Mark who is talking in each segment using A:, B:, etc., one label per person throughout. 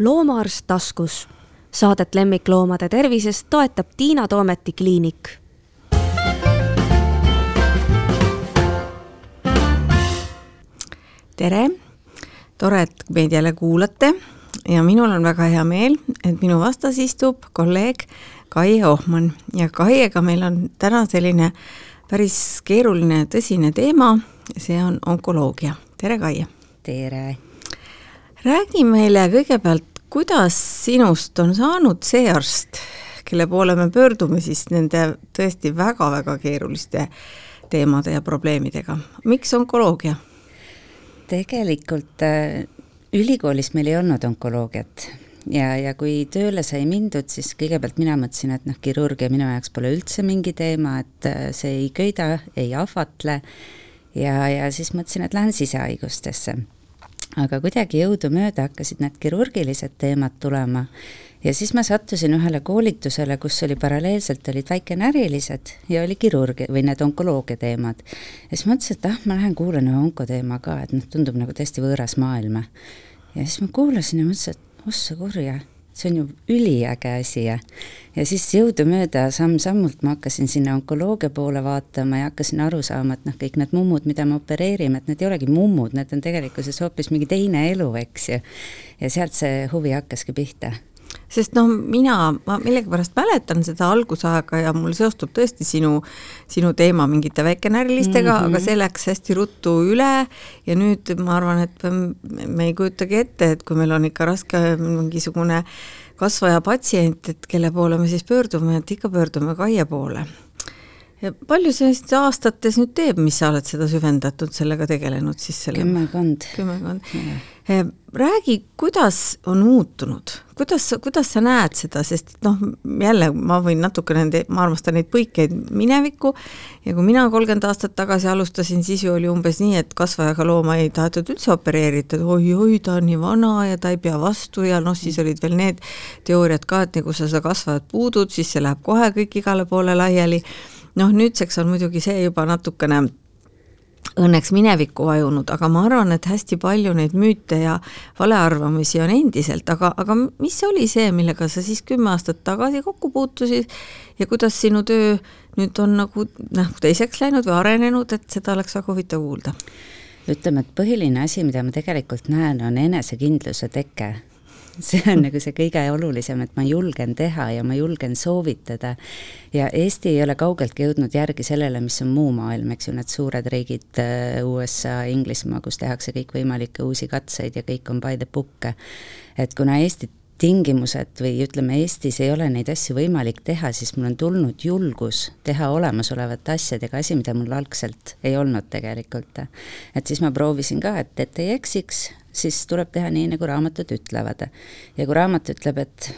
A: loomaarst taskus. Saadet lemmikloomade tervisest toetab Tiina Toometi kliinik.
B: tere, tore, et meid jälle kuulate ja minul on väga hea meel, et minu vastas istub kolleeg Kai Ohman ja Kaiega meil on täna selline päris keeruline, tõsine teema, see on onkoloogia. tere, Kai!
C: tere!
B: räägi meile kõigepealt, kuidas sinust on saanud see arst, kelle poole me pöördume siis nende tõesti väga-väga keeruliste teemade ja probleemidega. miks onkoloogia?
C: tegelikult äh, ülikoolis meil ei olnud onkoloogiat ja, ja kui tööle sai mindud, siis kõigepealt mina mõtlesin, et noh, kirurgia minu jaoks pole üldse mingi teema, et äh, see ei köida, ei ahvatle ja, ja siis mõtlesin, et lähen sisehaigustesse. Aga kuidagi jõudumööda hakkasid need kirurgilised teemad tulema ja siis ma sattusin ühele koolitusele, kus oli paralleelselt olid väikenärilised ja oli kirurgia või need onkoloogia teemad. ja siis mõtlesin, et ah, ma lähen kuulan ühe onkoteema ka, et noh, tundub nagu täiesti võõras maailm. ja siis ma kuulasin ja mõtlesin, et ossa kurja, see on ju üliäge asi ja ja siis jõudumööda samm-sammult ma hakkasin sinna onkoloogia poole vaatama ja hakkasin aru saama, et noh, kõik need mummud, mida me opereerime, et need ei olegi mummud, need on tegelikkuses hoopis mingi teine elu, eks ju. ja sealt see huvi hakkaski pihta
B: sest noh, mina, ma millegipärast mäletan seda algusaega ja mul seostub tõesti sinu, sinu teema mingite väikenärilistega mm, -hmm. aga see läks hästi ruttu üle ja nüüd ma arvan, et me ei kujutagi ette, et kui meil on ikka raske mingisugune kasvaja patsient, et kelle poole me siis pöördume, et ikka pöördume Kaie poole ja palju see siis aastates nüüd teeb, mis sa oled seda süvendatud, sellega tegelenud siis selle?
C: kümmekond.
B: kümmekond. Räägi, kuidas on muutunud, kuidas, kuidas sa näed seda, sest noh, jälle ma võin natukene nende, ma armastan neid põikeid minevikku. Ja kui mina kolmkümmend aastat tagasi alustasin, siis ju oli umbes nii, et kasvajaga looma ei tahetud üldse opereerida, et oi-oi, ta on nii vana ja ta ei pea vastu ja noh, siis olid veel need teooriad ka, et nagu sa seda kasvajat puudud, siis see läheb kohe kõik igale poole laiali. Noh, nüüdseks on muidugi see juba natukene õnneks minevikku vajunud, aga ma arvan, et hästi palju neid müüte ja valearvamusi on endiselt, aga, aga mis oli see, millega sa siis kümme aastat tagasi kokku puutusid ja kuidas sinu töö nüüd on nagu noh, teiseks läinud või arenenud, et seda oleks väga huvitav kuulda?
C: ütleme, et põhiline asi, mida ma tegelikult näen, on enesekindluse teke see on nagu see kõige olulisem, et ma julgen teha ja ma julgen soovitada. ja Eesti ei ole kaugeltki jõudnud järgi sellele, mis on muu maailm, eks ju, need suured riigid, äh, USA, Inglismaa, kus tehakse kõikvõimalikke uusi katseid ja kõik on by the book. et kuna Eesti tingimused või ütleme, Eestis ei ole neid asju võimalik teha, siis mul on tulnud julgus teha olemasolevate asjadega asi, mida mul algselt ei olnud tegelikult. et siis ma proovisin ka, et, et ei eksiks, siis tuleb teha nii, nagu raamatud ütlevad. ja kui raamat ütleb, et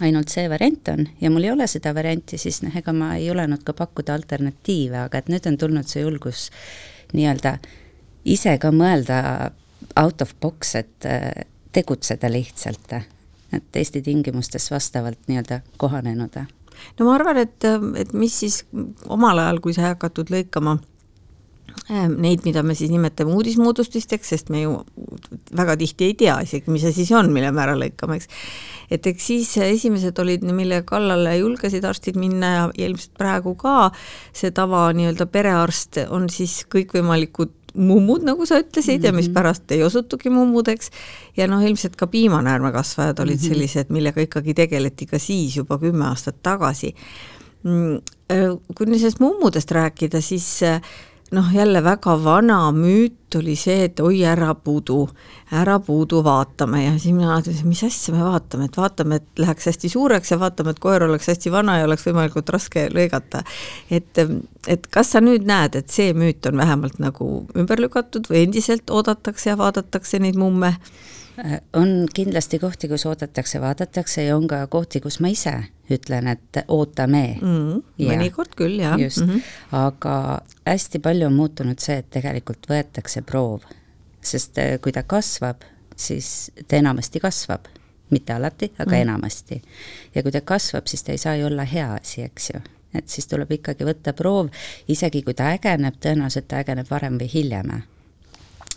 C: ainult see variant on ja mul ei ole seda varianti, siis noh, ega ma ei julenud ka pakkuda alternatiive, aga et nüüd on tulnud see julgus nii-öelda ise ka mõelda out of box, et äh, tegutseda lihtsalt, et Eesti tingimustes vastavalt nii-öelda kohanenud.
B: no ma arvan, et, et mis siis omal ajal, kui sai hakatud lõikama neid, mida me siis nimetame uudismoodustisteks, sest me ju väga tihti ei tea isegi, mis see siis on, mille me ära lõikame, eks. et eks siis esimesed olid, mille kallale julgesid arstid minna ja, ja ilmselt praegu ka see tava nii-öelda perearst on siis kõikvõimalikud mummud, nagu sa ütlesid mm, -hmm. ja mis mhm. pärast ei osutugi mummudeks, ja noh, ilmselt ka piimanäärmekasvajad olid mm -hmm. sellised, millega ikkagi tegeleti ka siis juba kümme aastat tagasi. Mm, äh, kui nüüd sellest mummudest rääkida, siis äh, noh, jälle väga vana müüt oli see, et oi, ära puudu, ära puudu, vaatame ja siis mina mõtlesin, mis asja me vaatame, et vaatame, et läheks hästi suureks ja vaatame, et koer oleks hästi vana ja oleks võimalikult raske lõigata. et, et kas sa nüüd näed, et see müüt on vähemalt nagu ümber lükatud või endiselt oodatakse ja vaadatakse neid mumme?
C: On kindlasti kohti, kus oodatakse, vaadatakse ja on ka kohti, kus ma ise ütlen, et ootame
B: mm. -hmm. mõnikord küll, jah.
C: just mm, -hmm. aga hästi palju on muutunud see, et tegelikult võetakse proov, sest äh, kui ta kasvab, siis ta enamasti kasvab, mitte alati, aga mm -hmm. enamasti. ja kui ta kasvab, siis ta ei saa ju olla hea asi, eks ju et siis tuleb ikkagi võtta proov, isegi kui ta ägeneb, tõenäoliselt ta ägeneb varem või hiljem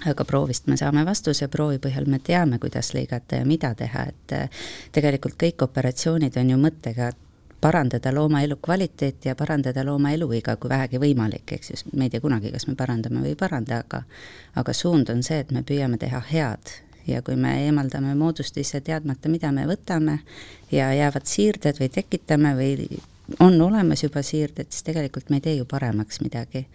C: aga proovist me saame vastuse, proovi põhjal me teame, kuidas lõigata ja mida teha, et äh, tegelikult kõik operatsioonid on ju mõttega parandada looma elukvaliteeti ja parandada looma eluiga, kui vähegi võimalik, eks ju, me ei tea kunagi, kas me parandame või ei paranda, aga aga suund on see, et me püüame teha head. Ja kui me eemaldame moodustisse teadmata, mida me võtame ja jäävad siirded või tekitame või on olemas juba siirded, siis tegelikult me ei tee ju paremaks midagi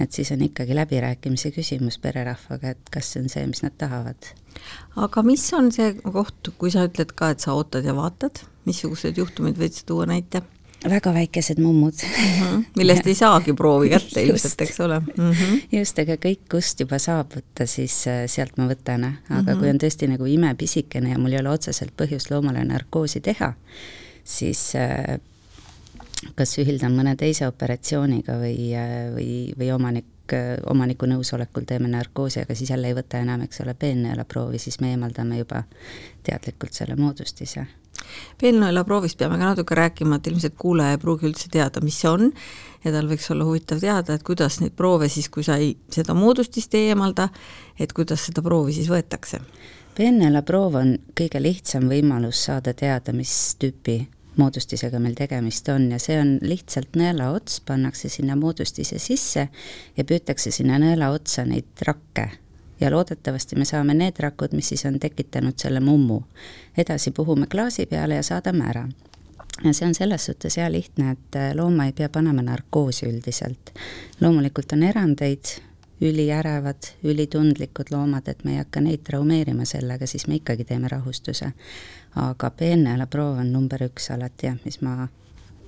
C: et siis on ikkagi läbirääkimise küsimus pererahvaga, et kas see on see, mis nad tahavad.
B: aga mis on see koht, kui sa ütled ka, et sa ootad ja vaatad, missugused juhtumid võid sa tuua näite?
C: väga väikesed mummud mm.
B: -hmm. millest ei saagi proovi kätte ilmselt, eks ole mm.
C: -hmm. just, aga kõik, kust juba saab võtta, siis äh, sealt ma võtan, aga mm -hmm. kui on tõesti nagu imepisikene ja mul ei ole otseselt põhjust loomale narkoosi teha, siis äh, kas ühildan mõne teise operatsiooniga või, või, või omanik, omaniku nõusolekul teeme narkoosi, aga siis jälle ei võta enam, eks ole, peennõelaproovi, siis me eemaldame juba teadlikult selle moodustise.
B: peennõelaproovist peame ka natuke rääkima, et ilmselt kuulaja ei pruugi üldse teada, mis see on ja tal võiks olla huvitav teada, et kuidas neid proove siis, kui sa ei, seda moodustist ei eemalda, et kuidas seda proovi siis võetakse
C: peennõelaproov on kõige lihtsam võimalus saada teada, mis tüüpi moodustisega meil tegemist on ja see on lihtsalt nõelaots, pannakse sinna moodustise sisse ja püütakse sinna nõela otsa neid rakke. ja loodetavasti me saame need rakud, mis siis on tekitanud selle mummu. edasi puhume klaasi peale ja saadame ära ja see on selles suhtes hea lihtne, et looma ei pea panema narkoosi üldiselt. loomulikult on erandeid, üliärevad, ülitundlikud loomad, et me ei hakka neid traumeerima sellega, siis me ikkagi teeme rahustuse. Aga peenneelaproov on number üks alati jah, mis ma,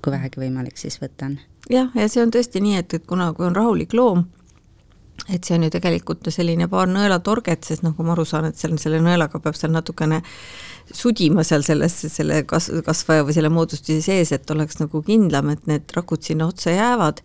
C: kui vähegi võimalik, siis võtan.
B: jah, ja see on tõesti nii, et, et kuna, kui on rahulik loom, et see on ju tegelikult selline paar nõelatorget, sest noh, kui ma aru saan, et seal selle nõelaga peab seal natukene sudima seal selles, selle kas-, kasvaja või selle moodustise sees, et oleks nagu kindlam, et need rakud sinna otsa jäävad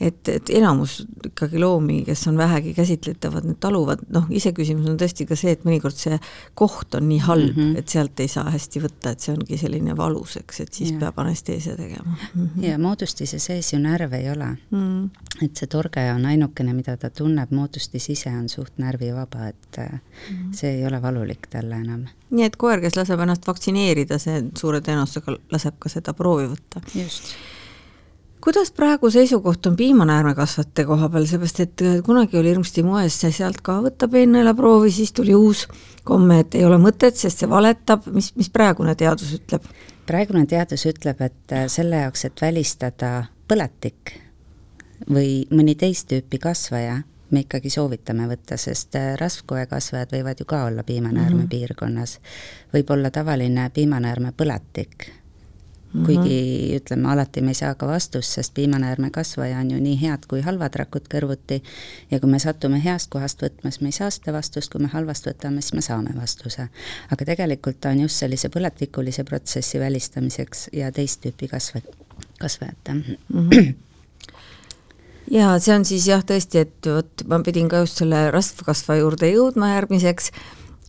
B: et, et enamus ikkagi loomi, kes on vähegi käsitletavad, need taluvad, noh, iseküsimus on tõesti ka see, et mõnikord see koht on nii halb mm, -hmm. et sealt ei saa hästi võtta, et see ongi selline valus, eks, et siis ja. peab anesteesia tegema
C: mm. -hmm. ja moodustise sees ju närve ei ole mm. -hmm. et see torge on ainukene, mida ta tunneb, moodustis ise on suht närvivaba, et mm -hmm. see ei ole valulik talle enam.
B: nii et koer, kes laseb ennast vaktsineerida, see suure tõenäosusega laseb ka seda proovi võtta.
C: just
B: kuidas praegu seisukoht on piimanäärmekasvatajate koha peal, seepärast et äh, kunagi oli hirmsasti moes sealt ka võtta peennõelaproovi, siis tuli uus komme, et ei ole mõtet, sest see valetab, mis, mis praegune teadus ütleb?
C: praegune teadus ütleb, et äh, selle jaoks, et välistada põletik või mõni teist tüüpi kasvaja, me ikkagi soovitame võtta, sest äh, rasvkoekasvajad võivad ju ka olla piimanäärme mm -hmm. piirkonnas. võib olla tavaline piimanäärme põletik Mm -hmm. kuigi ütleme, alati me ei saa ka vastust, sest piimanäärmekasvaja on ju nii head kui halvad rakud kõrvuti ja kui me satume heast kohast võtma, siis me ei saa seda vastust, kui me halvast võtame, siis me saame vastuse. aga tegelikult ta on just sellise põletikulise protsessi välistamiseks ja teist tüüpi kasva-, kasvajate mm. -hmm
B: ja see on siis jah, tõesti, et vot ma pidin ka just selle rasvkasva juurde jõudma järgmiseks,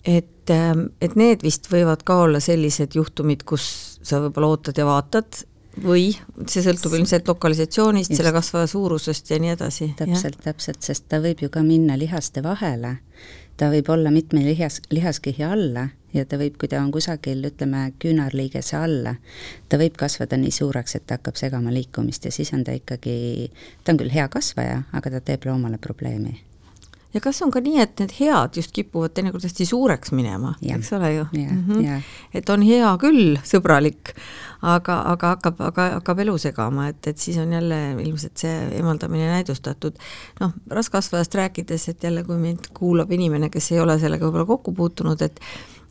B: et, et need vist võivad ka olla sellised juhtumid, kus sa võib-olla ootad ja vaatad või see sõltub ilmselt lokalisatsioonist, selle kasvaja suurusest ja nii edasi.
C: täpselt, täpselt, sest ta võib ju ka minna lihaste vahele, ta võib olla mitme lihas, lihaskihi alla ja ta võib, kui ta on kusagil, ütleme, küünarliigese alla, ta võib kasvada nii suureks, et ta hakkab segama liikumist ja siis on ta ikkagi, ta on küll hea kasvaja, aga ta teeb loomale probleemi
B: ja kas on ka nii, et need head just kipuvad teinekord hästi suureks minema, eks ole ju? Mm -hmm. et on hea küll, sõbralik, aga, aga hakkab, aga hakkab elu segama, et, et siis on jälle ilmselt see eemaldamine näidustatud. noh, raskkasvajast rääkides, et jälle, kui mind kuulab inimene, kes ei ole sellega võib-olla kokku puutunud, et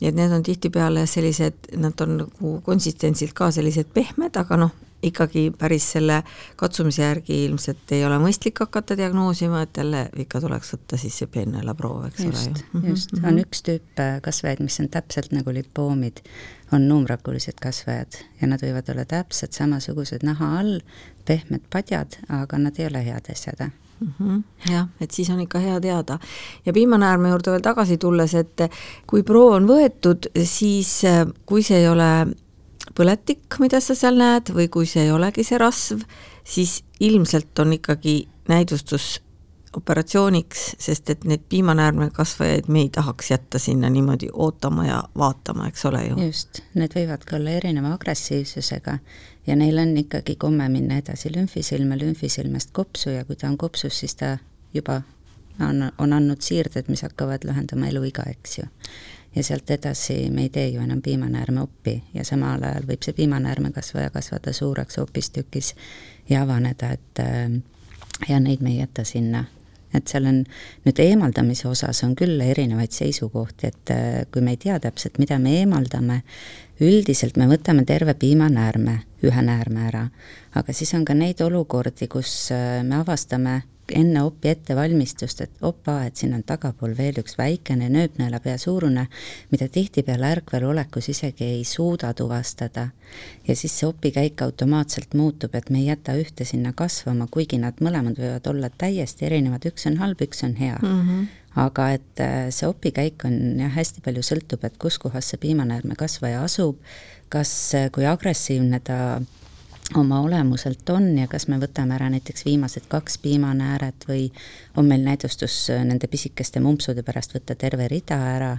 B: et need on tihtipeale sellised, nad on nagu konsistentsilt ka sellised pehmed, aga noh, ikkagi päris selle katsumise järgi ilmselt ei ole mõistlik hakata diagnoosima, et jälle ikka tuleks võtta siis see peenneelaproov, eks
C: just,
B: ole
C: ju. just, mhm, on mhm. üks tüüp äh, kasvajaid, mis on täpselt nagu lipoomid, on nuumrakulised kasvajad ja nad võivad olla täpselt samasugused naha all, pehmed padjad, aga nad ei ole head asjad
B: Mm -hmm. jah, et siis on ikka hea teada. ja piimanäärme juurde veel tagasi tulles, et kui proov on võetud, siis äh, kui see ei ole põletik, mida sa seal näed, või kui see ei olegi see rasv, siis ilmselt on ikkagi näidustus operatsiooniks, sest et neid piimanäärmekasvajaid me ei tahaks jätta sinna niimoodi ootama ja vaatama, eks ole ju.
C: just, need võivad ka olla erineva agressiivsusega ja neil on ikkagi komme minna edasi lümfisilme, lümfisilmest kopsu ja kui ta on kopsus, siis ta juba on, on andnud siirded, mis hakkavad lühendama eluiga, eks ju. Ja sealt edasi me ei tee ju enam piimanäärmeoppi ja samal ajal võib see piimanäärmekasvaja kasvada suureks hoopistükkis ja avaneda, et äh, ja neid me ei jäta sinna. Et seal on nüüd eemaldamise osas on küll erinevaid seisukohti, et äh, kui me ei tea täpselt, mida me eemaldame, üldiselt me võtame terve piimanäärme, ühe näärme ära, aga siis on ka neid olukordi, kus äh, me avastame enne opi ettevalmistust, et opa, et siin on tagapool veel üks väikene nööpneelapea suurune, mida tihtipeale ärkvel olekus isegi ei suuda tuvastada. ja siis see opikäik automaatselt muutub, et me ei jäta ühte sinna kasvama, kuigi nad mõlemad võivad olla täiesti erinevad, üks on halb, üks on hea mm. -hmm aga et äh, see opikäik on jah, hästi palju sõltub, et kus kohas see piimanäärmekasvaja asub, kas, äh, kui agressiivne ta oma olemuselt on ja kas me võtame ära näiteks viimased kaks piimanääret või on meil näidustus äh, nende pisikeste mumpsude pärast võtta terve rida ära,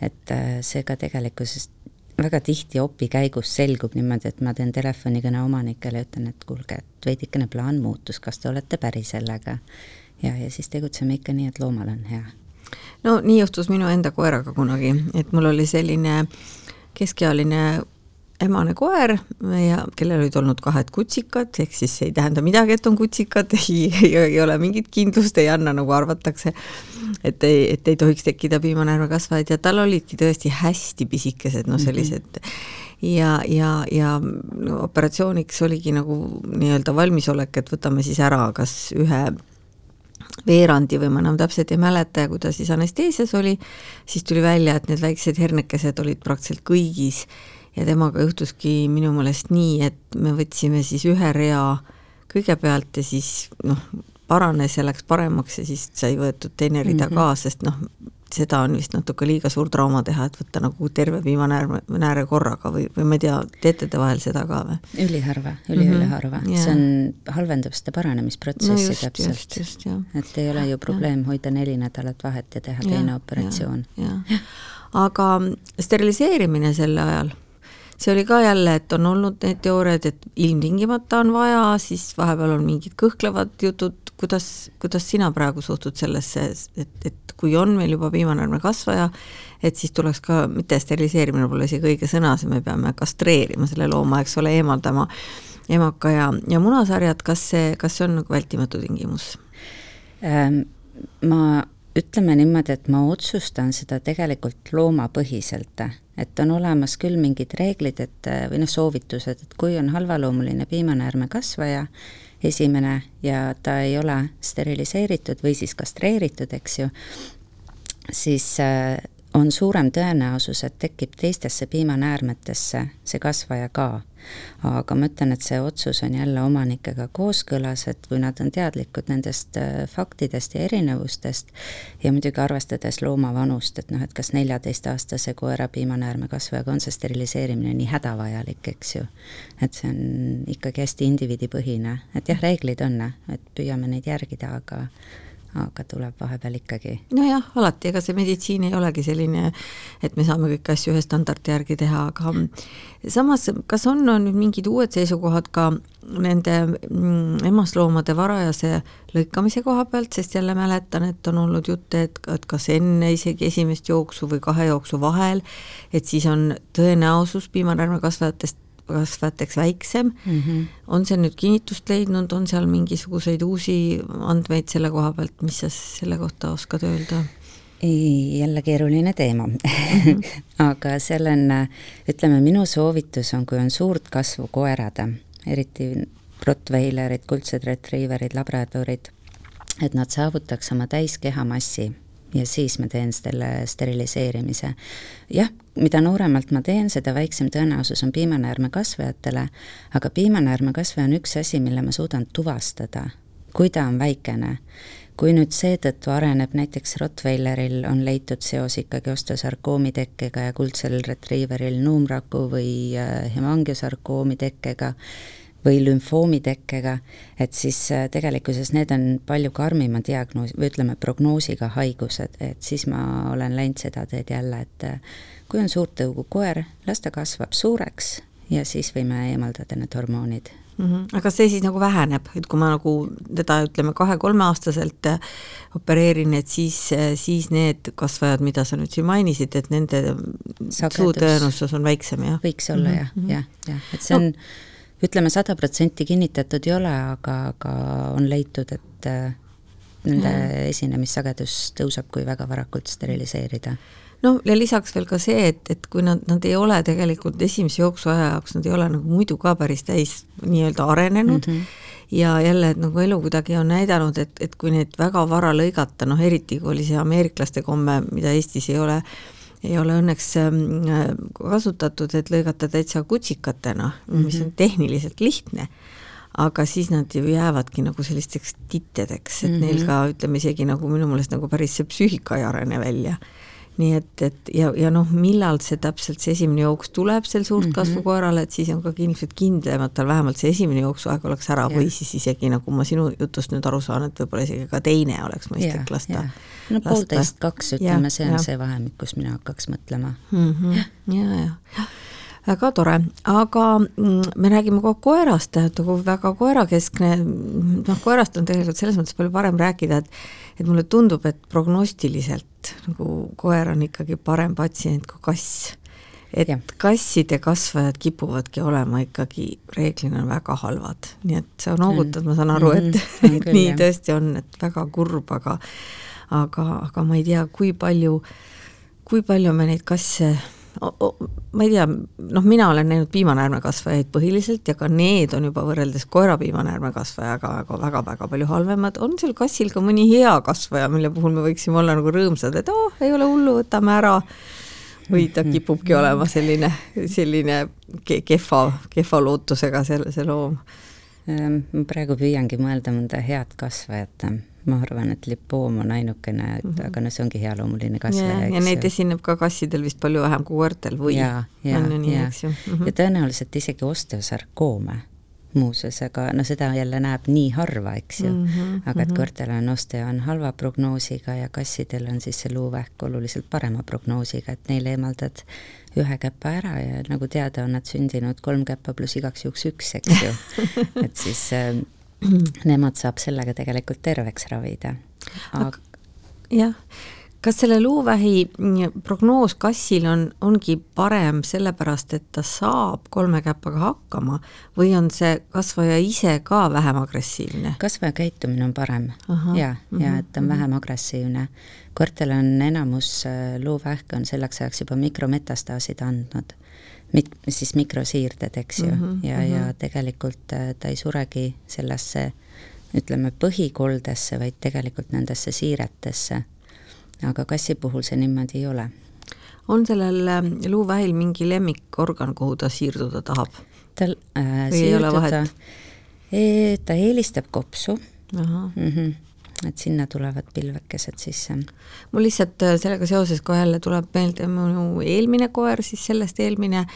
C: et äh, see ka tegelikkuses väga tihti opi käigus selgub niimoodi, et ma teen telefonikõne omanikele ja ütlen, et kuulge, et veidikene plaan muutus, kas te olete päri sellega? ja, ja siis tegutseme ikka nii, et loomal on hea.
B: no nii juhtus minu enda koeraga kunagi, et mul oli selline keskealine emane koer ja kellel olid olnud kahed kutsikad, ehk siis see ei tähenda midagi, et on kutsikad, ei, ei, ole mingit kindlust, ei anna, nagu arvatakse, et ei, et ei tohiks tekkida piimanäärmekasvajaid ja tal olidki tõesti hästi pisikesed, noh sellised mm -hmm. ja, ja, ja no, operatsiooniks oligi nagu nii-öelda valmisolek, et võtame siis ära kas ühe veerandi või ma enam täpselt ei mäleta ja kui ta siis anesteesias oli, siis tuli välja, et need väiksed hernekesed olid praktiliselt kõigis ja temaga juhtuski minu meelest nii, et me võtsime siis ühe rea kõigepealt ja siis noh, paranes ja läks paremaks ja siis sai võetud teine rida mm -hmm. ka, sest noh, seda on vist natuke liiga suur trauma teha, et võtta nagu terve piimanääre, nääre korraga või, või ma ei tea, teete te vahel seda ka või?
C: üliharva, üliüliharva mm, -hmm. see on, halvendab seda paranemisprotsessi
B: no
C: täpselt. et ei ole ju probleem ja. hoida neli nädalat vahet ja teha ja, teine operatsioon.
B: aga steriliseerimine sel ajal see oli ka jälle, et on olnud need teooriad, et ilmtingimata on vaja, siis vahepeal on mingid kõhklevad jutud, kuidas, kuidas sina praegu suhtud sellesse, et, et kui on meil juba piimanäärme kasvaja, et siis tuleks ka, mitte steriliseerimine pole isegi õige sõna, see me peame kastreerima selle looma, eks ole, eemaldama emaka ja, ja munasarjad, kas see, kas see on nagu vältimatu tingimus
C: ähm,? Ma ütleme niimoodi, et ma otsustan seda tegelikult loomapõhiselt, et on olemas küll mingid reeglid, et või noh, soovitused, et kui on halvaloomuline piimanäärmekasvaja, esimene, ja ta ei ole steriliseeritud või siis kastreeritud, eks ju, siis äh, on suurem tõenäosus, et tekib teistesse piimanäärmetesse see kasvaja ka aga ma ütlen, et see otsus on jälle omanikega kooskõlas, et kui nad on teadlikud nendest äh, faktidest ja erinevustest ja muidugi arvestades looma vanust, et noh, et kas neljateistaastase koera piimanäärmekasvajaga on see steriliseerimine nii hädavajalik, eks ju. et see on ikkagi hästi indiviidipõhine, et jah, reeglid on, et püüame neid järgida, aga aga tuleb vahepeal ikkagi.
B: nojah, alati, ega see meditsiin ei olegi selline, et me saame kõiki asju ühe standardi järgi teha, aga samas, kas on, on nüüd mingid uued seisukohad ka nende mm, emasloomade varajase lõikamise koha pealt, sest jälle mäletan, et on olnud jutte, et, et kas enne isegi esimest jooksu või kahe jooksu vahel, et siis on tõenäosus piimanärmekasvajatest kasvajateks väiksem mm. -hmm. on see nüüd kinnitust leidnud, on seal mingisuguseid uusi andmeid selle koha pealt, mis sa selle kohta oskad öelda?
C: ei, jälle keeruline teema mm. -hmm. aga seal on, ütleme, minu soovitus on, kui on suurt kasvu koerad, eriti rottweilerid, kuldsed retriiverid, labradorid, et nad saavutaks oma täiskehamassi ja siis ma teen selle steriliseerimise. jah, mida nooremalt ma teen, seda väiksem tõenäosus on piimanäärmekasvajatele, aga piimanäärmekasvaja on üks asi, mille ma suudan tuvastada, kui ta on väikene. kui nüüd seetõttu areneb näiteks Rottweileril on leitud seos ikkagi osteosarkoomi tekkega ja kuldsel retriiveril nuumraku või äh, hemangiosarkoomi tekkega, või lümfoomitekkega, et siis äh, tegelikkuses need on palju karmima diagnoos, või ütleme, prognoosiga haigused, et siis ma olen läinud seda teed jälle, et äh, kui on suurt tõugu koer, las ta kasvab suureks ja siis võime eemaldada need hormoonid
B: mm. -hmm. aga see siis nagu väheneb, et kui ma nagu teda ütleme kahe-kolmeaastaselt äh, opereerin, et siis, siis need kasvajad, mida sa nüüd siin mainisid, et nende suutõenäosus on väiksem, jah?
C: võiks olla mm -hmm. jah, jah, jah, et see on no ütleme, sada protsenti kinnitatud ei ole, aga, aga on leitud, et äh, nende mm. esinemissagedus tõuseb, kui väga varakult steriliseerida.
B: no ja lisaks veel ka see, et, et kui nad, nad ei ole tegelikult esimese jooksuaja jaoks, nad ei ole nagu muidu ka päris täis nii-öelda arenenud mm, -hmm ja jälle, et nagu elu kuidagi on näidanud, et, et kui neid väga vara lõigata, noh eriti kui oli see ameeriklaste komme, mida Eestis ei ole, ei ole õnneks ähm, kasutatud, et lõigata täitsa kutsikatena mm, -hmm. mis on mhm. tehniliselt lihtne, aga siis nad ju jäävadki nagu sellisteks tittedeks, et mm -hmm. neil ka ütleme isegi nagu minu meelest nagu päris see psüühika ei arene välja nii et, et ja, ja noh, millal see täpselt, see esimene jooks tuleb sel suurtkasvu mm -hmm. koerale, et siis on ka ilmselt kindlam, et tal vähemalt see esimene jooksuaeg oleks ära ja. või siis isegi nagu ma sinu jutust nüüd aru saan, et võib-olla isegi ka teine oleks mõistlik lasta.
C: no poolteist, kaks, ütleme, see on ja. see vahemik, kus mina hakkaks mõtlema
B: mm. -hmm. ja, ja, ja väga tore, aga mm, me räägime kogu aeg koerast, nagu väga koerakeskne, noh, koerast on tegelikult selles mõttes palju parem rääkida, et et mulle tundub, et prognostiliselt nagu koer on ikkagi parem patsient kui kass. et ja. kasside kasvajad kipuvadki olema ikkagi reeglina väga halvad, nii et sa noogutad mm., ma saan aru, et mm -hmm. nii jah. tõesti on, et väga kurb, aga aga, aga ma ei tea, kui palju, kui palju me neid kasse ma ei tea, noh, mina olen näinud piimanäärmekasvajaid põhiliselt ja ka need on juba võrreldes koera piimanäärmekasvajaga väga-väga palju halvemad, on seal kassil ka mõni hea kasvaja, mille puhul me võiksime olla nagu rõõmsad, et oh, ei ole hullu, võtame ära, või ta kipubki olema selline, selline kehva, kehva lootusega selle, see loom?
C: Ehm, praegu püüangi mõelda mõnda head kasvajat ma arvan, et lipoom on ainukene, et mm -hmm. aga noh, see ongi healoomuline kasvaja,
B: ja neid esineb ka kassidel vist palju vähem kui koertel või?
C: on ju nii, eks ju mm. -hmm. ja tõenäoliselt isegi osteosarkoome muuseas, aga no seda jälle näeb nii harva, eks ju mm. -hmm, aga et mhm. koertel on osteo on halva prognoosiga ja kassidel on siis see luuvähk oluliselt parema prognoosiga, et neile eemaldad ühe käpa ära ja nagu teada, on nad sündinud kolm käppa pluss igaks juhuks üks, eks ju et siis äh, nemad saab sellega tegelikult terveks ravida.
B: jah, kas selle luuvähi prognoos kassil on, ongi parem sellepärast, et ta saab kolme käpaga hakkama või on see kasvaja ise ka vähem agressiivne?
C: kasvaja käitumine on parem Aha, ja, ja mhm, et ta on mm -hmm. vähem agressiivne. koertel on enamus äh, luuvähk on selleks ajaks juba mikrometastaasid andnud mit-, siis mikrosiirded, eks ju mm, -hmm, ja mm, -hmm. ja tegelikult äh, ta ei suregi sellesse ütleme, põhikoldesse, vaid tegelikult nendesse siiretesse. aga kassi puhul see niimoodi ei ole.
B: on sellel äh, luuvähil mingi lemmikorgan, kuhu ta siirduda tahab?
C: tal äh, siirduda, e, ta eelistab kopsu. Mm -hmm et sinna tulevad pilvekesed sisse.
B: mul lihtsalt äh, sellega seoses kohe jälle tuleb meelde minu eelmine koer, siis sellest eelmine,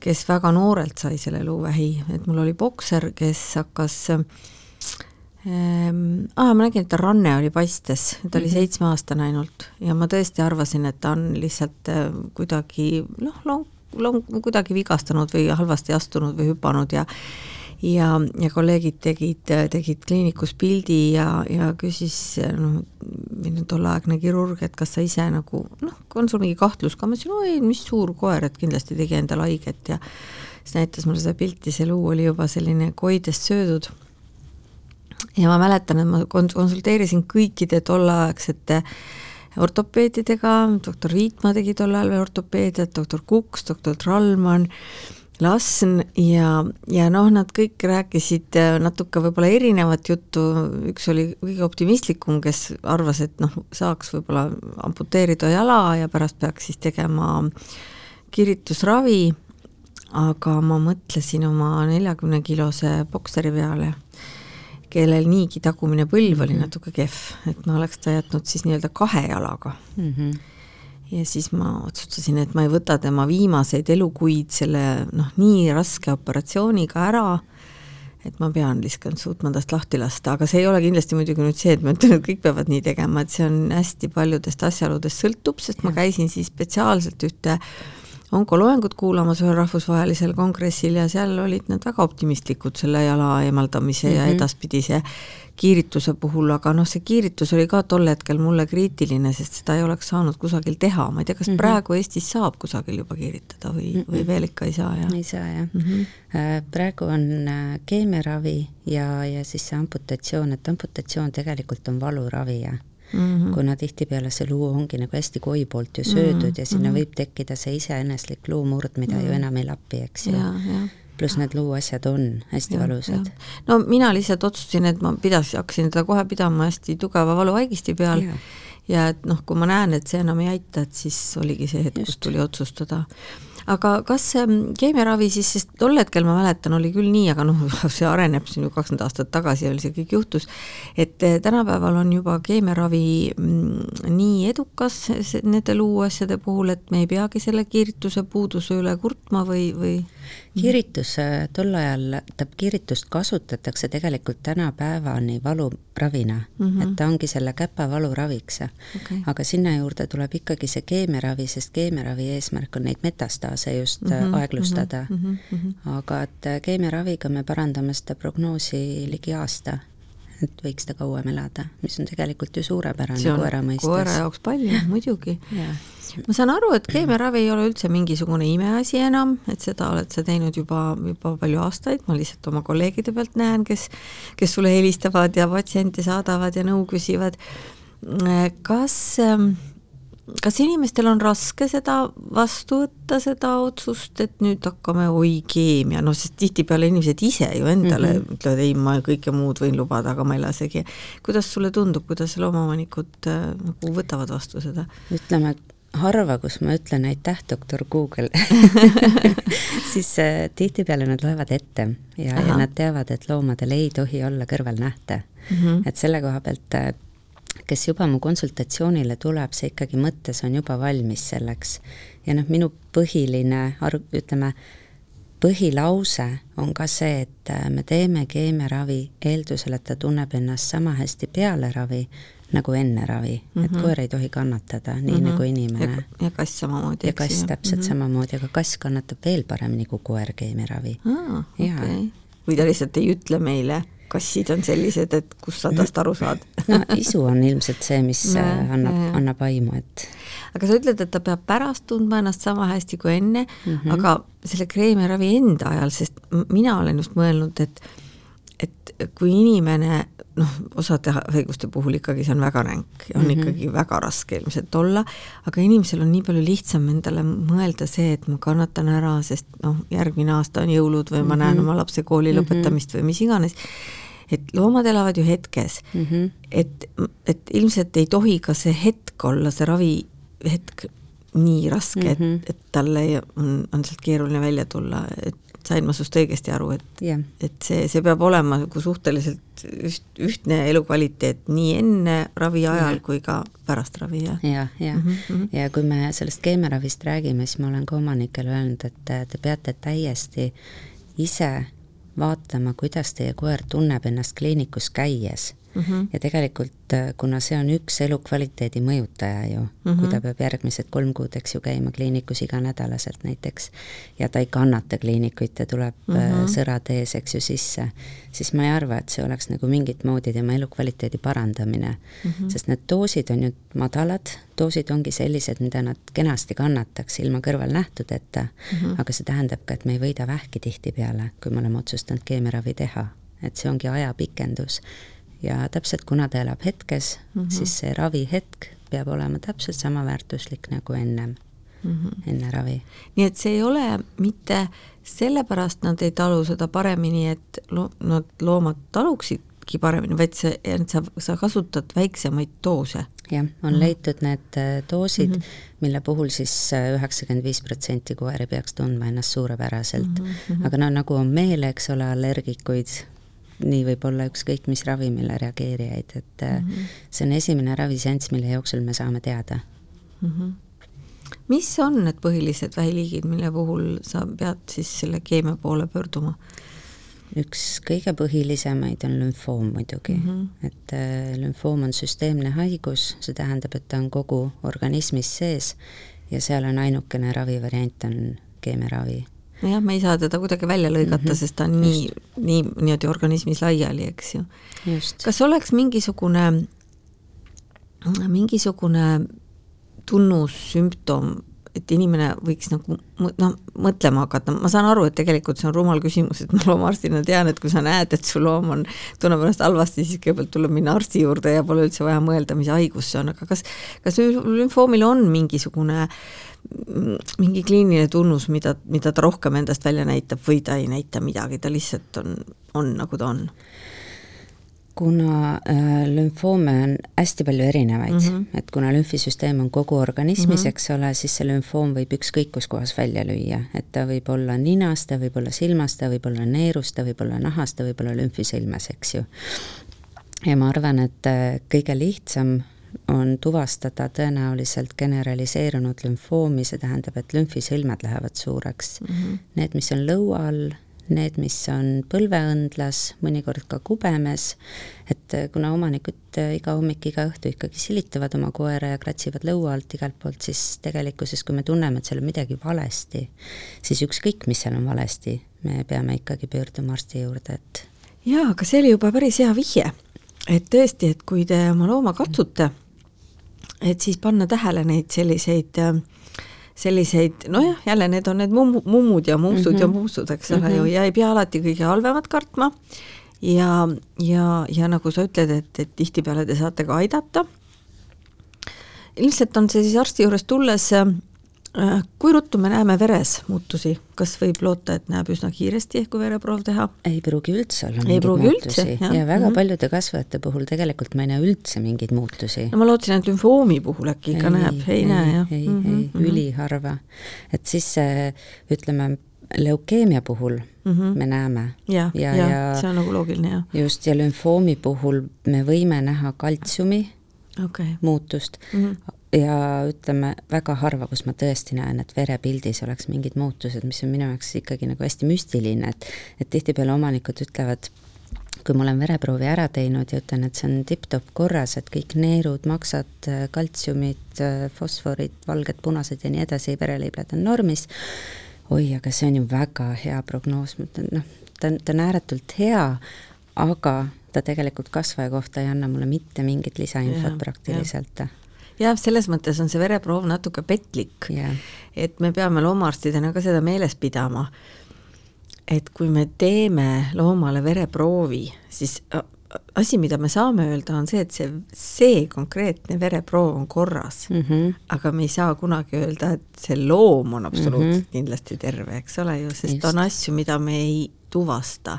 B: kes väga noorelt sai selle luuvähi, et mul oli bokser, kes hakkas ähm, ah, ma nägin, et ta ranne oli paistes, ta oli mm -hmm. seitsmeaastane ainult ja ma tõesti arvasin, et ta on lihtsalt äh, kuidagi noh, long, long, kuidagi vigastanud või halvasti astunud või hüpanud ja ja, ja kolleegid tegid, tegid kliinikus pildi ja, ja küsis noh, minu tolleaegne kirurg, et kas sa ise nagu noh, on sul mingi kahtlus ka, ma ütlesin, oi, mis suur koer, et kindlasti tegi endale haiget. Ja siis näitas mulle seda pilti, see luu oli juba selline koidest söödud. ja ma mäletan, et ma konsulteerisin kõikide tolleaegsete ortopeedidega, doktor Viitmaa tegi tol ajal veel ortopeediat, doktor Kuks, doktor Trallmann Lasn ja, ja noh, nad kõik rääkisid äh, natuke võib-olla erinevat juttu, üks oli kõige optimistlikum, kes arvas, et noh, saaks võib-olla amputeerida jala ja pärast peaks siis tegema kiritusravi, aga ma mõtlesin oma neljakümne kilose bokseri peale, kellel niigi tagumine põlv oli mhm. natuke kehv, et ma oleks ta jätnud siis nii-öelda kahe jalaga mm. -hmm ja siis ma otsustasin, et ma ei võta tema viimaseid elukuid selle noh, nii raske operatsiooniga ära et ma pean lihtsalt suutma tast lahti lasta, aga see ei ole kindlasti muidugi nüüd see, et ma ütlen, et kõik peavad nii tegema, et see on hästi paljudest asjaoludest sõltub, sest ja. ma käisin siis spetsiaalselt ühte onkoloengut kuulamas ühel rahvusvahelisel kongressil ja seal olid nad väga optimistlikud selle jala eemaldamise mm -hmm. ja mhm. edaspidise kiirituse puhul, aga noh, see kiiritus oli ka tol hetkel mulle kriitiline, sest seda ei oleks saanud kusagil teha, ma ei tea, kas mm -hmm. praegu Eestis saab kusagil juba kiiritada või mm, -hmm. või veel ikka ei saa, jah?
C: ei saa, jah mm. -hmm. praegu on äh, keemiaravi ja, ja siis see amputatsioon, et amputatsioon tegelikult on valuravi, jah Mm -hmm. kuna tihtipeale see luu ongi nagu hästi koi poolt ju söödud mm -hmm. ja sinna mm -hmm. võib tekkida see iseeneslik luumurd, mida mm -hmm. ju enam ei lapi, eks ju pluss need luuasjad on hästi ja, valusad.
B: no mina lihtsalt otsustasin, et ma pidas, hakkasin teda kohe pidama hästi tugeva valuvaigisti peal ja, ja et noh, kui ma näen, et see enam ei aita, et siis oligi see hetk, kus tuli otsustada aga kas keemiaravi siis, sest tol hetkel ma mäletan, oli küll nii, aga noh, see areneb siin ju kakskümmend aastat tagasi oli see kõik juhtus, et eh, tänapäeval on juba keemiaravi mm, nii edukas nende luuasjade puhul, et me ei peagi selle kiirituse puuduse üle kurtma või, või
C: kiiritus tol ajal, tähendab kiiritust kasutatakse tegelikult tänapäevani valuravina mm, -hmm. et ta ongi selle käpa valuraviks okay.. aga sinna juurde tuleb ikkagi see keemiaravi, sest keemiaravi eesmärk on neid metastaase just mm -hmm, aeglustada mm. -hmm. aga et keemiaraviga me parandame seda prognoosi ligi aasta et võiks ta kauem elada, mis on tegelikult ju suurepärane koera mõistes.
B: koera jaoks palju, muidugi ma saan aru, et keemiaravi ei ole üldse mingisugune imeasi enam, et seda oled sa teinud juba, juba palju aastaid, ma lihtsalt oma kolleegide pealt näen, kes, kes sulle helistavad ja patsiente saadavad ja nõu küsivad. kas ähm, kas inimestel on raske seda vastu võtta, seda otsust, et nüüd hakkame, oi keemia, noh sest tihtipeale inimesed ise ju endale mm -hmm. ütlevad, ei ma kõike muud võin lubada, aga ma ei lasegi. kuidas sulle tundub, kuidas loomaomanikud äh, nagu võtavad vastu seda?
C: ütleme, et harva, kus ma ütlen aitäh, doktor Google siis äh, tihtipeale nad loevad ette ja, ja nad teavad, et loomadel ei tohi olla kõrvalnähte mm. -hmm. et selle koha pealt äh, kes juba mu konsultatsioonile tuleb, see ikkagi mõttes on juba valmis selleks. ja noh, minu põhiline arv, ütleme, põhilause on ka see, et äh, me teeme keemiaravi eeldusel, et ta tunneb ennast sama hästi peale ravi nagu enne ravi mm, -hmm. et mhm. koer ei tohi kannatada, nii mm -hmm. nagu inimene.
B: ja kass samamoodi.
C: ja kass täpselt mm -hmm. samamoodi, aga kass kannatab veel paremini kui koer keemiaravi.
B: Okay. või ta lihtsalt ei ütle meile, kassid on sellised, et kust sa tast aru saad
C: no isu on ilmselt see, mis no, annab, annab aimu, et
B: aga sa ütled, et ta peab pärast tundma ennast sama hästi kui enne mm, -hmm. aga selle kreemiravi enda ajal, sest mina olen just mõelnud, et et kui inimene noh, osade haiguste puhul ikkagi see on väga ränk ja on mm -hmm. ikkagi väga raske ilmselt olla, aga inimesel on nii palju lihtsam endale mõelda see, et ma kannatan ära, sest noh, järgmine aasta on jõulud või ma mm -hmm. näen oma lapse kooli mm -hmm. lõpetamist või mis iganes, et loomad elavad ju hetkes mm, -hmm. et, et ilmselt ei tohi ka see hetk olla, see ravihetk nii raske mm, -hmm. et, mhm. et talle on, on sealt keeruline välja tulla, et sain ma sinust õigesti aru, et yeah., et see, see peab olema nagu suhteliselt üht, ühtne elukvaliteet nii enne ravi ajal yeah. kui ka pärast ravi,
C: jah? jah, jah, mm -hmm. ja kui me sellest keemiaravist räägime, siis ma olen ka omanikele öelnud, et te peate täiesti ise vaatama, kuidas teie koer tunneb ennast kliinikus käies mm. -hmm. ja tegelikult, äh, kuna see on üks elukvaliteedi mõjutaja ju mm, -hmm. kui ta peab järgmised kolm kuud, eks ju, käima kliinikus iganädalaselt näiteks, ja ta ei kannata kliinikuid ja tuleb mm -hmm. sõrad ees, eks ju, sisse, siis ma ei arva, et see oleks nagu mingit moodi tema elukvaliteedi parandamine mm. -hmm. sest need doosid on ju madalad, doosid ongi sellised, mida nad kenasti kannataks ilma kõrvalnähtudeta mm, -hmm. aga see tähendab ka, et me ei võida vähki tihtipeale, kui me oleme otsustanud keemiaravi teha et see ongi ajapikendus ja täpselt kuna ta elab hetkes mm, -hmm. siis see ravihetk peab olema täpselt sama väärtuslik nagu ennem mm, -hmm. enne ravi.
B: nii et see ei ole mitte sellepärast nad ei talu seda paremini, et lo-, nad loomad taluksidki paremini, vaid see, et sa, sa kasutad väiksemaid doose.
C: jah, on mm -hmm. leitud need äh, doosid mm, -hmm. mille puhul siis äh, üheksakümmend viis protsenti koeri peaks tundma ennast suurepäraselt mm. -hmm. aga no nagu on meele, eks ole, allergikuid, nii võib olla ükskõik mis ravimile reageerijaid, et mm -hmm. see on esimene raviseanss, mille jooksul me saame teada mm.
B: -hmm. mis on need põhilised vähiliigid, mille puhul sa pead siis selle keemia poole pöörduma?
C: üks kõige põhilisemaid on lümfoom muidugi mm, -hmm. et äh, lümfoom on süsteemne haigus, see tähendab, et ta on kogu organismis sees ja seal on ainukene ravivariant on keemiaravi.
B: Nojah, me ei saa teda kuidagi välja lõigata mm, -hmm. sest ta on nii, nii niimoodi organismis laiali, eks ju. kas oleks mingisugune, mingisugune tunnus, sümptom et inimene võiks nagu noh, mõtlema hakata, ma saan aru, et tegelikult see on rumal küsimus, et ma loomaarstina tean, et kui sa näed, et su loom on, tunneb ennast halvasti, siis kõigepealt tuleb minna arsti juurde ja pole üldse vaja mõelda, mis haigus see on, aga kas, kas lümfoomil on mingisugune mingi kliiniline tunnus, mida, mida ta rohkem endast välja näitab või ta ei näita midagi, ta lihtsalt on, on nagu ta on?
C: kuna äh, lümfoome on hästi palju erinevaid mm, -hmm. et kuna lümfisüsteem on kogu organismis mm, -hmm. eks ole, siis see lümfoom võib ükskõik kus kohas välja lüüa, et ta võib olla ninas, ta võib olla silmas, ta võib olla neerus, ta võib olla nahas, ta võib olla lümfisõlmes, eks ju. ja ma arvan, et äh, kõige lihtsam on tuvastada tõenäoliselt generaliseerunud lümfoomi, see tähendab, et lümfisõlmed lähevad suureks mm. -hmm. Need, mis on lõua all, need, mis on põlveõndlas, mõnikord ka kubemes, et äh, kuna omanikud äh, iga hommik, iga õhtu ikkagi silitavad oma koera ja kratsivad lõua alt igalt poolt, siis tegelikkuses, kui me tunneme, et seal on midagi valesti, siis ükskõik, mis seal on valesti, me peame ikkagi pöörduma arsti juurde, et
B: jaa, aga see oli juba päris hea vihje. et tõesti, et kui te oma looma katsute, et siis panna tähele neid selliseid äh, selliseid, nojah, jälle need on need mummu, mummud ja mumpsud mm -hmm. ja mhm. mumpsud, eks ole mm -hmm. ju, ja ei pea alati kõige halvemat kartma. ja, ja, ja nagu sa ütled, et, et tihtipeale te saate ka aidata. ilmselt on see siis arsti juures tulles Äh, kui ruttu me näeme veres muutusi, kas võib loota, et näeb üsna kiiresti, kui vereproov teha?
C: ei pruugi üldse olla mingeid muutusi ja, ja väga mm -hmm. paljude kasvajate puhul tegelikult ma ei näe üldse mingeid muutusi.
B: no ma lootsin, et lümfoomi puhul äkki ikka ei, näeb, ei näe jah?
C: ei mm, -hmm. ei, mhm. üliharva. et siis ütleme, leukeemia puhul mm -hmm. me näeme.
B: ja, ja, ja, ja see on nagu loogiline, jah.
C: just, ja lümfoomi puhul me võime näha kaltsiumi
B: okay.
C: muutust mm, -hmm ja ütleme, väga harva, kus ma tõesti näen, et verepildis oleks mingid muutused, mis on minu jaoks ikkagi nagu hästi müstiline, et et tihtipeale omanikud ütlevad, kui ma olen vereproovi ära teinud ja ütlen, et see on tipp-topp korras, et kõik neerud, maksad, kaltsiumid, fosforid, valged, punased ja nii edasi, vereleibed on normis, oi, aga see on ju väga hea prognoos, ma ütlen, noh, ta on, ta on ääretult hea, aga ta tegelikult kasvaja kohta ei anna mulle mitte mingit lisainfot praktiliselt
B: jah, selles mõttes on see vereproov natuke petlik
C: yeah..
B: et me peame loomaarstidena ka seda meeles pidama, et kui me teeme loomale vereproovi, siis asi, mida me saame öelda, on see, et see, see konkreetne vereproov on korras mm. -hmm. aga me ei saa kunagi öelda, et see loom on absoluutselt mm -hmm. kindlasti terve, eks ole ju, sest Just. on asju, mida me ei tuvasta.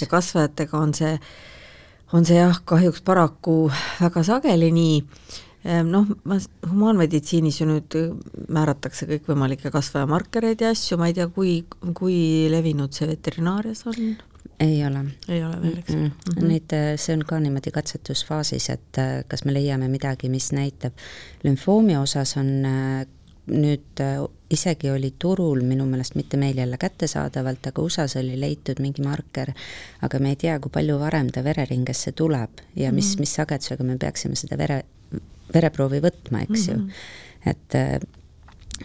B: ja kasvajatega on see, on see jah, kahjuks paraku väga sageli nii, noh, ma, humaanmeditsiinis ju nüüd äh, määratakse kõikvõimalikke kasvajamarkereid ja asju, ma ei tea, kui, kui levinud see veterinaarias on?
C: ei ole.
B: ei ole veel, eks mm?
C: -mm. Neid, äh, see on ka niimoodi katsetusfaasis, et äh, kas me leiame midagi, mis näitab, lümfoomi osas on nüüd isegi oli turul minu meelest mitte meil jälle kättesaadavalt, aga USA-s oli leitud mingi marker, aga me ei tea, kui palju varem ta vereringesse tuleb ja mis mm, -hmm. mis sagedusega me peaksime seda vere, vereproovi võtma, eks mm -hmm. ju. Mhm. et äh,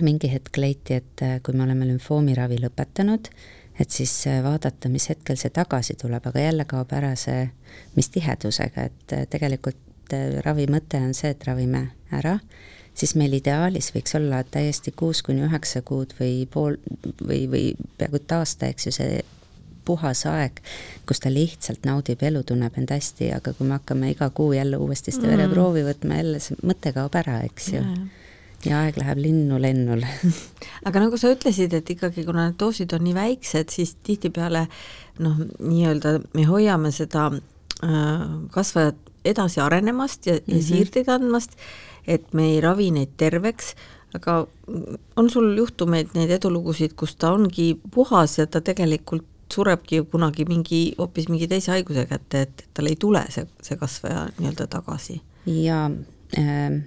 C: mingi hetk leiti, et äh, kui me oleme lümfoomiravi lõpetanud, et siis äh, vaadata, mis hetkel see tagasi tuleb, aga jälle kaob ära see, mis tihedusega, et tegelikult ravi mõte on see, et ravime ära, siis meil ideaalis võiks olla täiesti kuus kuni üheksa kuud või pool või, või peaaegu et aasta, eks ju, see puhas aeg, kus ta lihtsalt naudib elu, tunneb end hästi, aga kui me hakkame iga kuu jälle uuesti seda mm. vereproovi võtma, jälle see mõte kaob ära, eks ju. ja aeg läheb linnu-lennul
B: aga nagu sa ütlesid, et ikkagi, kuna need doosid on nii väiksed, siis tihtipeale noh, nii-öelda me hoiame seda äh, kasvajat edasi arenemast ja mm, -hmm. ja mhm. siirdeid andmast, et me ei ravi neid terveks, aga on sul juhtumeid, neid edulugusid, kus ta ongi puhas ja ta tegelikult surebki kunagi mingi, hoopis mingi teise haiguse kätte, et tal ei tule see, see kasvaja nii-öelda tagasi.
C: jaa äh,,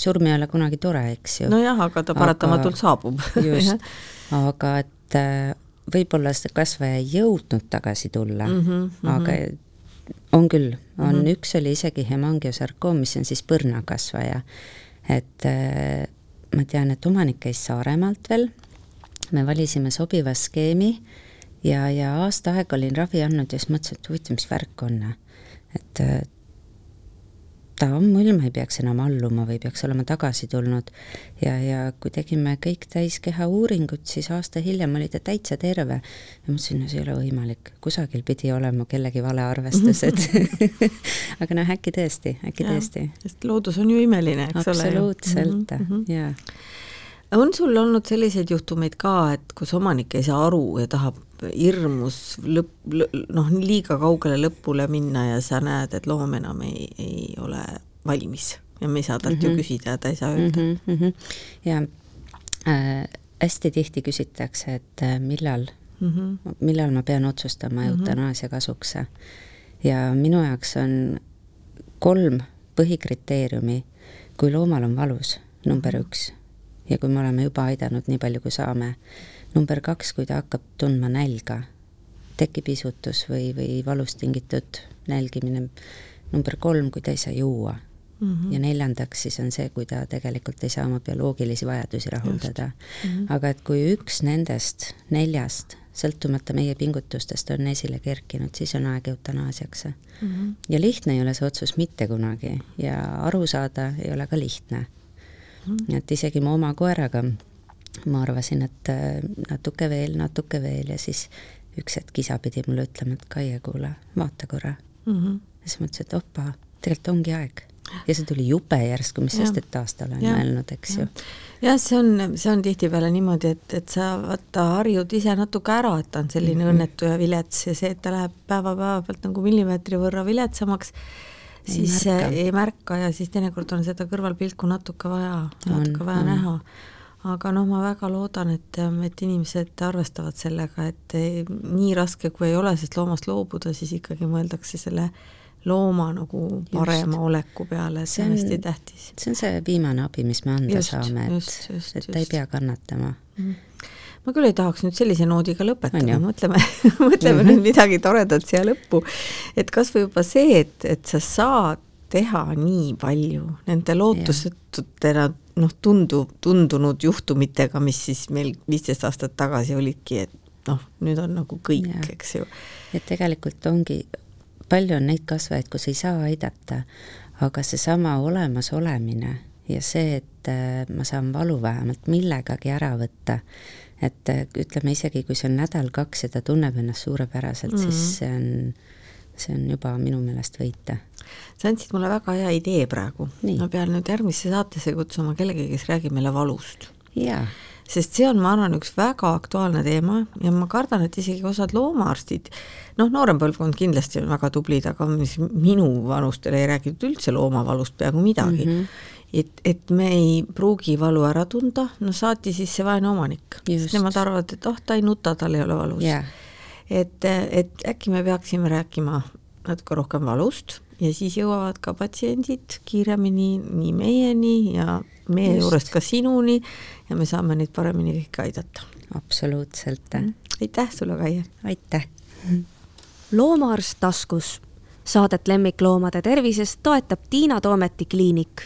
C: surm ei ole kunagi tore, eks ju.
B: nojah, aga ta paratamatult aga, saabub
C: just aga et äh, võib-olla see kasvaja ei jõudnud tagasi tulla mm,
B: Mhm,
C: -hmm, aga on küll, on mm, -hmm. üks oli isegi hemangiosarkoom, mis on siis põrnakasvaja. et äh, ma tean, et omanik käis Saaremaalt veel, me valisime sobiva skeemi ja, ja aasta aega olin ravi andnud ja siis mõtlesin, et huvitav, mis värk on. et äh, ta on mull, ma ei peaks enam alluma või peaks olema tagasi tulnud. ja, ja kui tegime kõik täiskeha uuringut, siis aasta hiljem oli ta täitsa terve. ja mõtlesin, no see ei ole võimalik, kusagil pidi olema kellegi valearvestused aga noh, äkki tõesti, äkki ja, tõesti.
B: sest loodus on ju imeline, eks
C: absoluutselt,
B: ole.
C: absoluutselt, jaa
B: on sul olnud selliseid juhtumeid ka, et kus omanik ei saa aru ja tahab hirmus lõpp, noh, liiga kaugele lõpule minna ja sa näed, et loom enam ei, ei ole valmis ja me ei saa talt mm -hmm. ju küsida ja ta ei saa öelda
C: mm. -hmm. ja äh, hästi tihti küsitakse, et äh, millal mm, -hmm. millal ma pean otsustama eutanaasia kasuks. ja minu jaoks on kolm põhikriteeriumi, kui loomal on valus, number üks ja kui me oleme juba aidanud nii palju, kui saame. Number kaks, kui ta hakkab tundma nälga, tekib isutus või, või valust tingitud nälgimine. number kolm, kui ta ei saa juua mm. -hmm. ja neljandaks siis on see, kui ta tegelikult ei saa oma bioloogilisi vajadusi rahuldada. Mm -hmm. aga et kui üks nendest neljast sõltumata meie pingutustest on esile kerkinud, siis on aeg eutanaasiaks mm. -hmm. ja lihtne ei ole see otsus mitte kunagi ja aru saada ei ole ka lihtne mm.. et isegi mu oma koeraga ma arvasin, et äh, natuke veel, natuke veel ja siis üks hetk isa pidi mulle ütlema, et Kaie, kuule, vaata korra mm. -hmm. ja siis mõtlesin, et opa, tegelikult ongi aeg. ja see tuli jube järsku, mis sest, et aasta olen mõelnud, eks ju.
B: jah, see on, see on tihtipeale niimoodi, et, et sa vaata harjud ise natuke ära, et ta on selline mm -hmm. õnnetu ja vilets ja see, et ta läheb päeva-päeva pealt nagu millimeetri võrra viletsamaks siis ei märka. ei märka ja siis teinekord on seda kõrvalpilku natuke vaja, natuke vaja on. näha. Aga noh, ma väga loodan, et, et inimesed arvestavad sellega, et nii raske kui ei ole sellest loomast loobuda, siis ikkagi mõeldakse selle looma nagu parema just. oleku peale, see on hästi tähtis.
C: see on see viimane abi, mis me anda just, saame, et, et ta ei pea kannatama mm
B: ma küll ei tahaks nüüd sellise noodiga lõpetada, mõtleme mõtleme mm -hmm. nüüd midagi toredat siia lõppu. et kas või juba see, et, et sa saad teha nii palju nende lootusetutena noh, tundu, tundunud juhtumitega, mis siis meil viisteist aastat tagasi olidki, et noh, nüüd on nagu kõik, eks ju.
C: et tegelikult ongi, palju on neid kasvajaid, kus ei saa aidata, aga seesama olemasolemine ja see, et äh, ma saan valu vähemalt millegagi ära võtta et äh, ütleme isegi, kui see on nädal-kaks ja ta tunneb ennast suurepäraselt mm, -hmm. siis see on, see on juba minu meelest võita.
B: sa andsid mulle väga hea idee praegu. ma pean nüüd järgmisse saatesse kutsuma kellegi, kes räägib meile valust.
C: jaa
B: sest see on, ma arvan, üks väga aktuaalne teema ja ma kardan, et isegi osad loomaarstid, noh, noorem põlvkond kindlasti on väga tublid, aga minu vanustel ei räägitud üldse loomavalust peaaegu midagi mm. -hmm et, et me ei pruugi valu ära tunda, no saati siis see vaene omanik, nemad arvavad, et oh, ta ei nuta, tal ei ole valus
C: yeah..
B: Et, et äkki me peaksime rääkima natuke rohkem valust ja siis jõuavad ka patsiendid kiiremini nii meieni ja meie Just. juurest ka sinuni ja me saame neid paremini kõiki aidata.
C: absoluutselt
B: mm.. aitäh sulle, Kaie!
C: aitäh!
A: loomaarst taskus. Saadet lemmikloomade tervisest toetab Tiina Toometi kliinik